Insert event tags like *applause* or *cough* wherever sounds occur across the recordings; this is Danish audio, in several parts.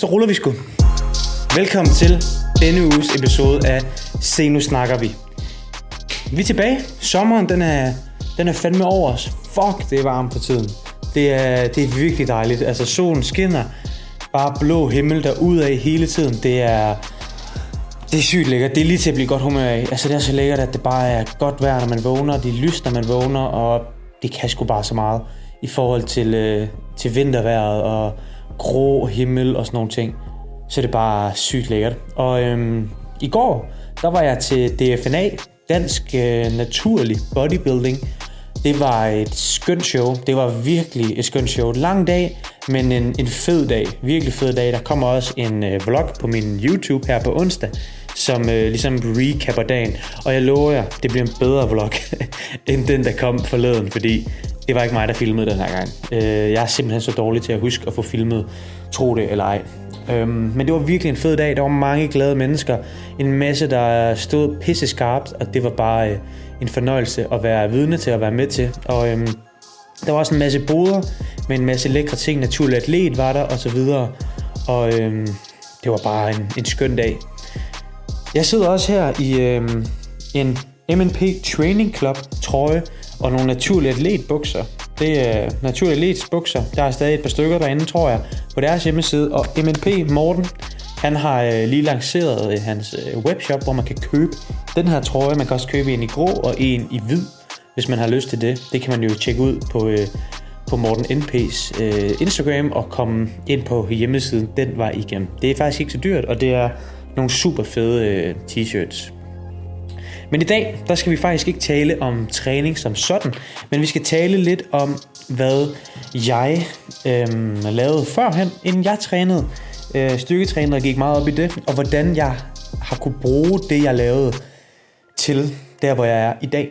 så ruller vi sgu. Velkommen til denne uges episode af Se nu snakker vi. Vi er tilbage. Sommeren, den er, den er fandme over os. Fuck, det er varmt på tiden. Det er, det er virkelig dejligt. Altså, solen skinner. Bare blå himmel der af hele tiden. Det er, det er sygt lækkert. Det er lige til at blive godt humør af. Altså, det er så lækkert, at det bare er godt vejr, når man vågner. Det er lyst, når man vågner, og det kan sgu bare så meget i forhold til, øh, til vinterværet og grå himmel og sådan nogle ting. Så det er bare sygt lækkert. Og øhm, i går, der var jeg til DFNA, Dansk øh, Naturlig Bodybuilding. Det var et skønt show. Det var virkelig et skønt show. Lang dag, men en, en fed dag. Virkelig fed dag. Der kommer også en øh, vlog på min YouTube her på onsdag, som øh, ligesom recapper dagen. Og jeg lover jer, det bliver en bedre vlog, *laughs* end den, der kom forleden, fordi det var ikke mig, der filmede den her gang. Øh, jeg er simpelthen så dårlig til at huske at få filmet, tro det eller ej. Øhm, men det var virkelig en fed dag. Der var mange glade mennesker. En masse, der stod pisse skarpt, og det var bare øh, en fornøjelse at være vidne til at være med til. Og øhm, der var også en masse boder med en masse lækre ting. Naturlig atlet var der, og så videre. Og øhm, det var bare en, en skøn dag. Jeg sidder også her i øhm, en MNP Training Club trøje og nogle naturlige atletbukser. Det er naturlige atlets bukser. Der er stadig et par stykker derinde, tror jeg, på deres hjemmeside. Og MNP Morten, han har øh, lige lanceret øh, hans øh, webshop, hvor man kan købe den her trøje. Man kan også købe en i grå og en i hvid, hvis man har lyst til det. Det kan man jo tjekke ud på, på Morten NP's Instagram og komme ind på hjemmesiden den vej igennem. Det er faktisk ikke så dyrt, og det er nogle super fede t-shirts. Men i dag, der skal vi faktisk ikke tale om træning som sådan, men vi skal tale lidt om, hvad jeg øhm, lavede førhen, inden jeg trænede. Øh, styrketrænede og gik meget op i det, og hvordan jeg har kunne bruge det, jeg lavede, til der, hvor jeg er i dag.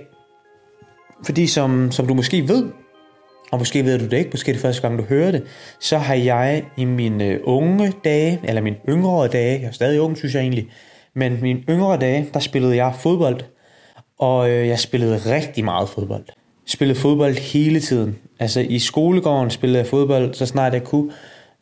Fordi som, som du måske ved, og måske ved du det ikke, måske det første gang, du hører det, så har jeg i mine øh, unge dage, eller mine yngre dage, jeg er stadig ung, synes jeg egentlig, men mine yngre dage, der spillede jeg fodbold, og øh, jeg spillede rigtig meget fodbold. Spillede fodbold hele tiden. Altså i skolegården spillede jeg fodbold, så snart jeg kunne.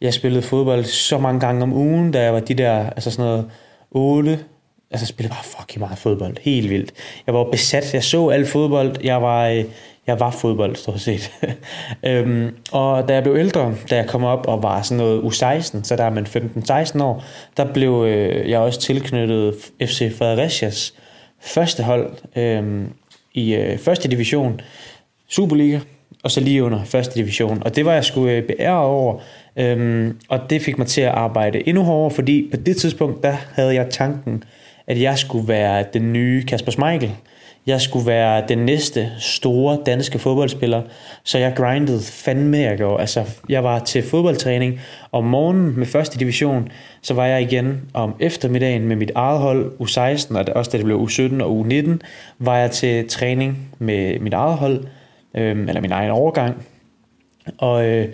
Jeg spillede fodbold så mange gange om ugen, da jeg var de der, altså sådan noget 8, altså jeg spillede bare fucking meget fodbold. Helt vildt. Jeg var besat. Jeg så alt fodbold. Jeg var, øh, jeg var fodbold, stort set. *laughs* øhm, og da jeg blev ældre, da jeg kom op og var sådan noget U16, så der er man 15-16 år, der blev øh, jeg også tilknyttet FC Fredericias første hold øhm, i øh, første division, Superliga, og så lige under første division. Og det var jeg skulle øh, beære over, øhm, og det fik mig til at arbejde endnu hårdere, fordi på det tidspunkt, der havde jeg tanken, at jeg skulle være den nye Kasper Schmeichel. Jeg skulle være den næste store danske fodboldspiller, så jeg grindede fandme, jeg gjorde. Altså, jeg var til fodboldtræning om morgenen med første division, så var jeg igen om eftermiddagen med mit eget hold, U16, og også da det blev U17 og U19, var jeg til træning med mit eget hold, øh, eller min egen overgang. Og øh,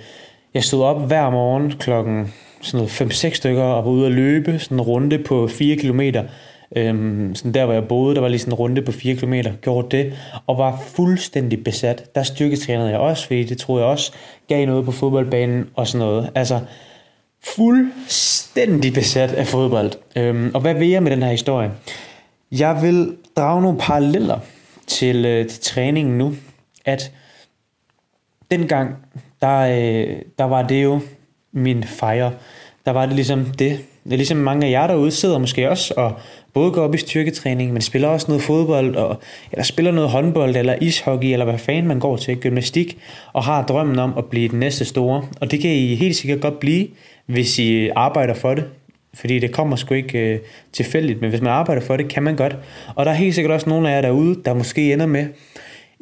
jeg stod op hver morgen klokken sådan noget 5-6 stykker og var ude at løbe sådan en runde på 4 kilometer Øhm, sådan der, hvor jeg boede, der var lige sådan en runde på 4 km, gjorde det, og var fuldstændig besat. Der styrketrænede jeg også, fordi det troede jeg også gav noget på fodboldbanen og sådan noget. Altså, fuldstændig besat af fodbold. Øhm, og hvad vil jeg med den her historie? Jeg vil drage nogle paralleller til, øh, til træningen nu, at dengang, der, øh, der var det jo min fejre. Der var det ligesom det. Er ligesom mange af jer derude sidder måske også og både går op i styrketræning, men spiller også noget fodbold, og, eller spiller noget håndbold, eller ishockey, eller hvad fanden man går til, gymnastik, og har drømmen om at blive den næste store. Og det kan I helt sikkert godt blive, hvis I arbejder for det. Fordi det kommer sgu ikke øh, tilfældigt, men hvis man arbejder for det, kan man godt. Og der er helt sikkert også nogle af jer derude, der måske ender med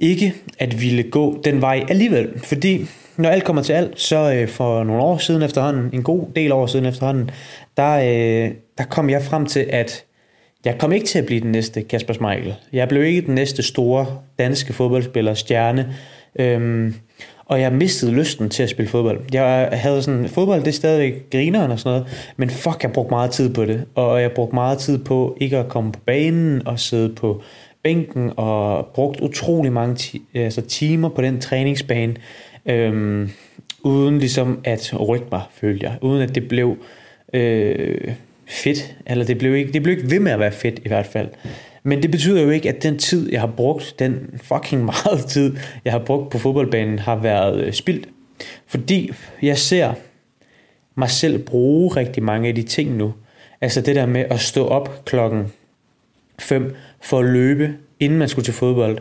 ikke at ville gå den vej alligevel. Fordi når alt kommer til alt, så øh, for nogle år siden efterhånden, en god del år siden efterhånden, der, øh, der kom jeg frem til, at jeg kom ikke til at blive den næste Kasper Schmeichel. Jeg blev ikke den næste store danske fodboldspiller, stjerne. Øhm, og jeg mistede lysten til at spille fodbold. Jeg havde sådan, fodbold det er stadigvæk grineren og sådan noget, men fuck, jeg brugte meget tid på det. Og jeg brugte meget tid på ikke at komme på banen og sidde på bænken, og brugt utrolig mange ti- altså timer på den træningsbane, øhm, uden ligesom at rykke mig, følte jeg. Uden at det blev øh, fedt, eller det blev, ikke, det blev ikke ved med at være fedt i hvert fald. Men det betyder jo ikke, at den tid, jeg har brugt, den fucking *laughs* meget tid, jeg har brugt på fodboldbanen, har været øh, spildt. Fordi jeg ser mig selv bruge rigtig mange af de ting nu. Altså det der med at stå op klokken 5 for at løbe, inden man skulle til fodbold.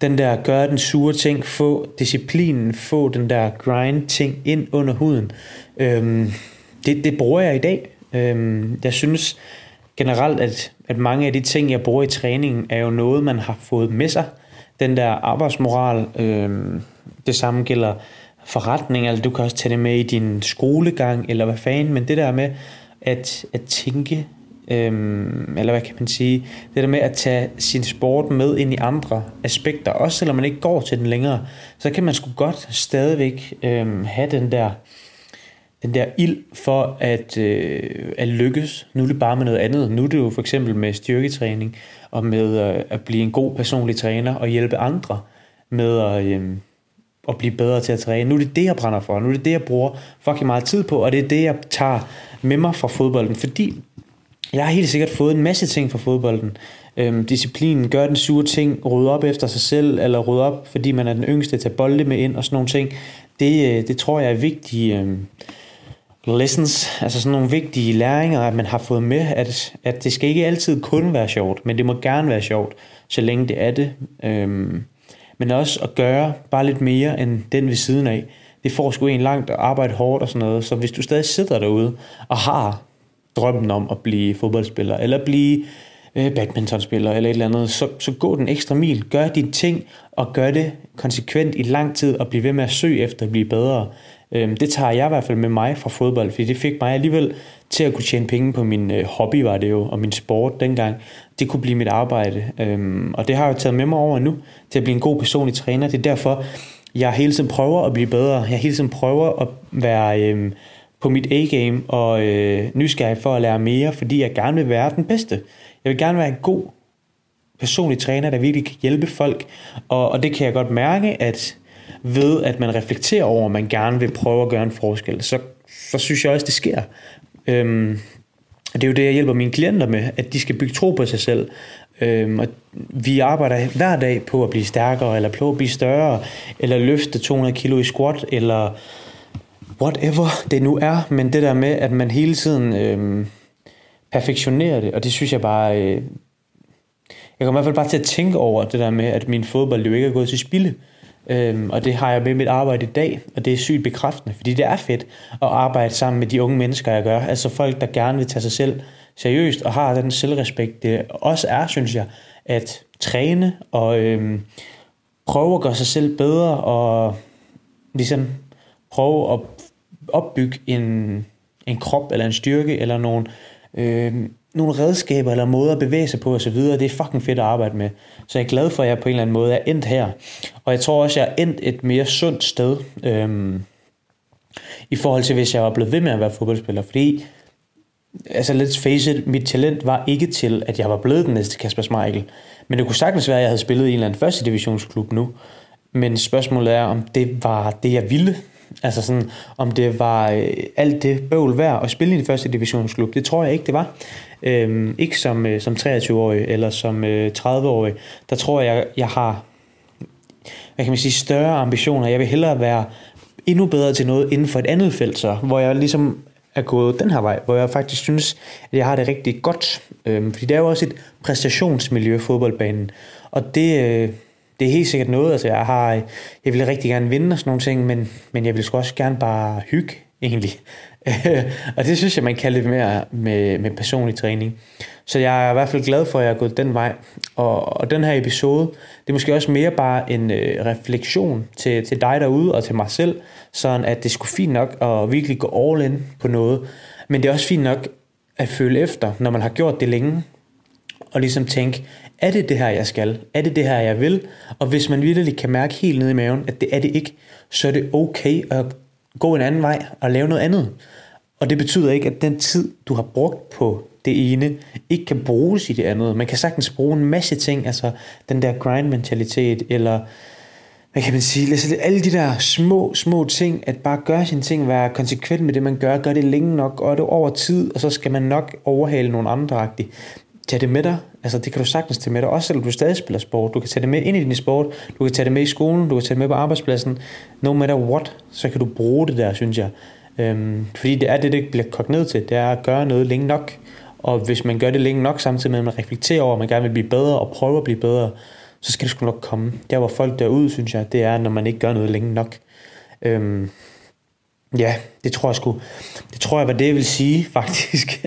Den der gøre den sure ting, få disciplinen, få den der grind ting ind under huden. Øhm, det, det bruger jeg i dag. Øhm, jeg synes generelt, at, at mange af de ting, jeg bruger i træningen, er jo noget, man har fået med sig. Den der arbejdsmoral, øhm, det samme gælder forretning, eller du kan også tage det med i din skolegang, eller hvad fanden, men det der med at, at tænke, øhm, eller hvad kan man sige, det der med at tage sin sport med ind i andre aspekter, også selvom man ikke går til den længere, så kan man sgu godt stadigvæk øhm, have den der, den der ild for at, øh, at lykkes. Nu er det bare med noget andet. Nu er det jo for eksempel med styrketræning, og med øh, at blive en god personlig træner, og hjælpe andre med at... Øh, at blive bedre til at træne. Nu er det det, jeg brænder for. Nu er det det, jeg bruger fucking meget tid på, og det er det, jeg tager med mig fra fodbolden, fordi jeg har helt sikkert fået en masse ting fra fodbolden. Øhm, disciplinen, gør den sure ting, rydde op efter sig selv, eller rydde op, fordi man er den yngste, tage bolde med ind og sådan nogle ting. Det, øh, det tror jeg er vigtige øhm, lessons, altså sådan nogle vigtige læringer, at man har fået med, at, at det skal ikke altid kun være sjovt, men det må gerne være sjovt, så længe det er det. Øhm, men også at gøre bare lidt mere end den ved siden af. Det får sgu en langt at arbejde hårdt og sådan noget. Så hvis du stadig sidder derude og har drømmen om at blive fodboldspiller, eller blive øh, badmintonspiller, eller et eller andet, så, så gå den ekstra mil. Gør dine ting, og gør det konsekvent i lang tid, og bliv ved med at søge efter at blive bedre. Øh, det tager jeg i hvert fald med mig fra fodbold, fordi det fik mig alligevel til at kunne tjene penge på min øh, hobby, var det jo, og min sport dengang. Det kunne blive mit arbejde, øh, og det har jeg taget med mig over nu, til at blive en god personlig træner. Det er derfor, jeg hele tiden prøver at blive bedre. Jeg hele tiden prøver at være øh, på mit A-game og øh, nysgerrig for at lære mere, fordi jeg gerne vil være den bedste. Jeg vil gerne være en god personlig træner, der virkelig kan hjælpe folk, og, og det kan jeg godt mærke, at ved at man reflekterer over, at man gerne vil prøve at gøre en forskel, så, så synes jeg også, det sker. Øhm, det er jo det, jeg hjælper mine klienter med, at de skal bygge tro på sig selv. Øhm, og vi arbejder hver dag på at blive stærkere, eller på at blive større, eller løfte 200 kilo i squat, eller whatever det nu er. Men det der med, at man hele tiden øh, perfektionerer det, og det synes jeg bare... Øh, jeg kommer i hvert fald bare til at tænke over det der med, at min fodbold jo ikke er gået til spilde. Øhm, og det har jeg med mit arbejde i dag, og det er sygt bekræftende, fordi det er fedt at arbejde sammen med de unge mennesker, jeg gør. Altså folk, der gerne vil tage sig selv seriøst og har den selvrespekt, det også er, synes jeg, at træne og øhm, prøve at gøre sig selv bedre og ligesom prøve at opbygge en, en krop eller en styrke eller nogle øh, nogle redskaber eller måder at bevæge sig på osv., det er fucking fedt at arbejde med. Så jeg er glad for, at jeg på en eller anden måde er endt her. Og jeg tror også, jeg er endt et mere sundt sted, Øh, i forhold til, hvis jeg var blevet ved med at være fodboldspiller. Fordi, altså let's face it, mit talent var ikke til, at jeg var blevet den næste Kasper Schmeichel. Men det kunne sagtens være, at jeg havde spillet i en eller anden første divisionsklub nu. Men spørgsmålet er, om det var det, jeg ville. Altså sådan, om det var øh, alt det bøvl værd at spille i den første divisionsklub. Det tror jeg ikke, det var. Øhm, ikke som, øh, som 23-årig eller som øh, 30-årig. Der tror jeg, jeg har hvad kan man sige, større ambitioner. Jeg vil hellere være endnu bedre til noget inden for et andet felt, så, hvor jeg ligesom er gået den her vej, hvor jeg faktisk synes, at jeg har det rigtig godt. Øhm, fordi det er jo også et præstationsmiljø, fodboldbanen. Og det, øh, det er helt sikkert noget, altså jeg har, øh, jeg vil rigtig gerne vinde og sådan nogle ting, men, men jeg vil også gerne bare hygge, egentlig. *laughs* og det synes jeg, man kan lidt mere med, med personlig træning. Så jeg er i hvert fald glad for, at jeg er gået den vej. Og, og den her episode, det er måske også mere bare en øh, refleksion til, til dig derude og til mig selv, sådan at det skulle fint nok at virkelig gå all in på noget. Men det er også fint nok at føle efter, når man har gjort det længe, og ligesom tænke, er det det her, jeg skal? Er det det her, jeg vil? Og hvis man virkelig kan mærke helt ned i maven, at det er det ikke, så er det okay at gå en anden vej og lave noget andet. Og det betyder ikke, at den tid, du har brugt på det ene, ikke kan bruges i det andet. Man kan sagtens bruge en masse ting, altså den der grind-mentalitet, eller hvad kan man sige, altså, alle de der små, små ting, at bare gøre sine ting, være konsekvent med det, man gør, gør det længe nok, og det over tid, og så skal man nok overhale nogle andre -agtigt tage det med dig, altså det kan du sagtens tage med dig, også selvom du stadig spiller sport. Du kan tage det med ind i din sport, du kan tage det med i skolen, du kan tage det med på arbejdspladsen, no matter what, så kan du bruge det der, synes jeg. Øhm, fordi det er det, det bliver kogt ned til, det er at gøre noget længe nok, og hvis man gør det længe nok, samtidig med at man reflekterer over, at man gerne vil blive bedre og prøve at blive bedre, så skal det sgu nok komme. Der hvor folk derude, synes jeg, det er, når man ikke gør noget længe nok. Øhm, ja, det tror jeg sgu. Det tror jeg var det, jeg vil sige, *laughs* faktisk.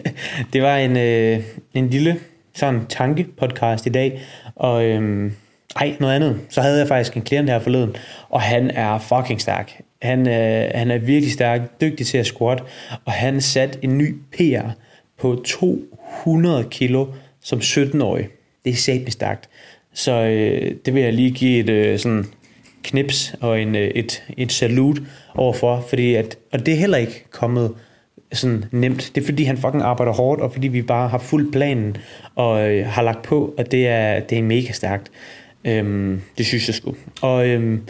det var en, øh, en lille sådan tanke-podcast i dag, og øhm, ej, noget andet. Så havde jeg faktisk en klient her forleden, og han er fucking stærk. Han, øh, han er virkelig stærk, dygtig til at squat, og han satte en ny PR på 200 kilo som 17-årig. Det er satme stærkt. Så øh, det vil jeg lige give et øh, sådan knips og en, øh, et, et salut overfor, fordi at, og det er heller ikke kommet sådan nemt. Det er fordi, han fucking arbejder hårdt, og fordi vi bare har fuldt planen og øh, har lagt på, at det er, det er mega stærkt. Øhm, det synes jeg sgu. Og øhm,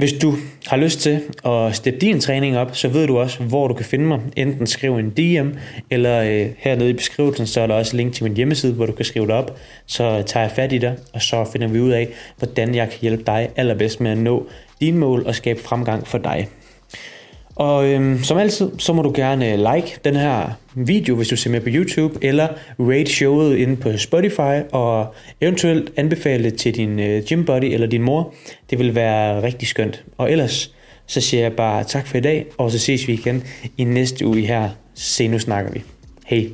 hvis du har lyst til at steppe din træning op, så ved du også, hvor du kan finde mig. Enten skriv en DM, eller øh, hernede i beskrivelsen, så er der også link til min hjemmeside, hvor du kan skrive det op. Så tager jeg fat i dig, og så finder vi ud af, hvordan jeg kan hjælpe dig allerbedst med at nå dine mål og skabe fremgang for dig. Og øhm, som altid, så må du gerne øh, like den her video, hvis du ser med på YouTube, eller rate showet inde på Spotify, og eventuelt anbefale det til din øh, gym buddy eller din mor. Det vil være rigtig skønt. Og ellers, så siger jeg bare tak for i dag, og så ses vi igen i næste uge her. Se, nu snakker vi. Hej.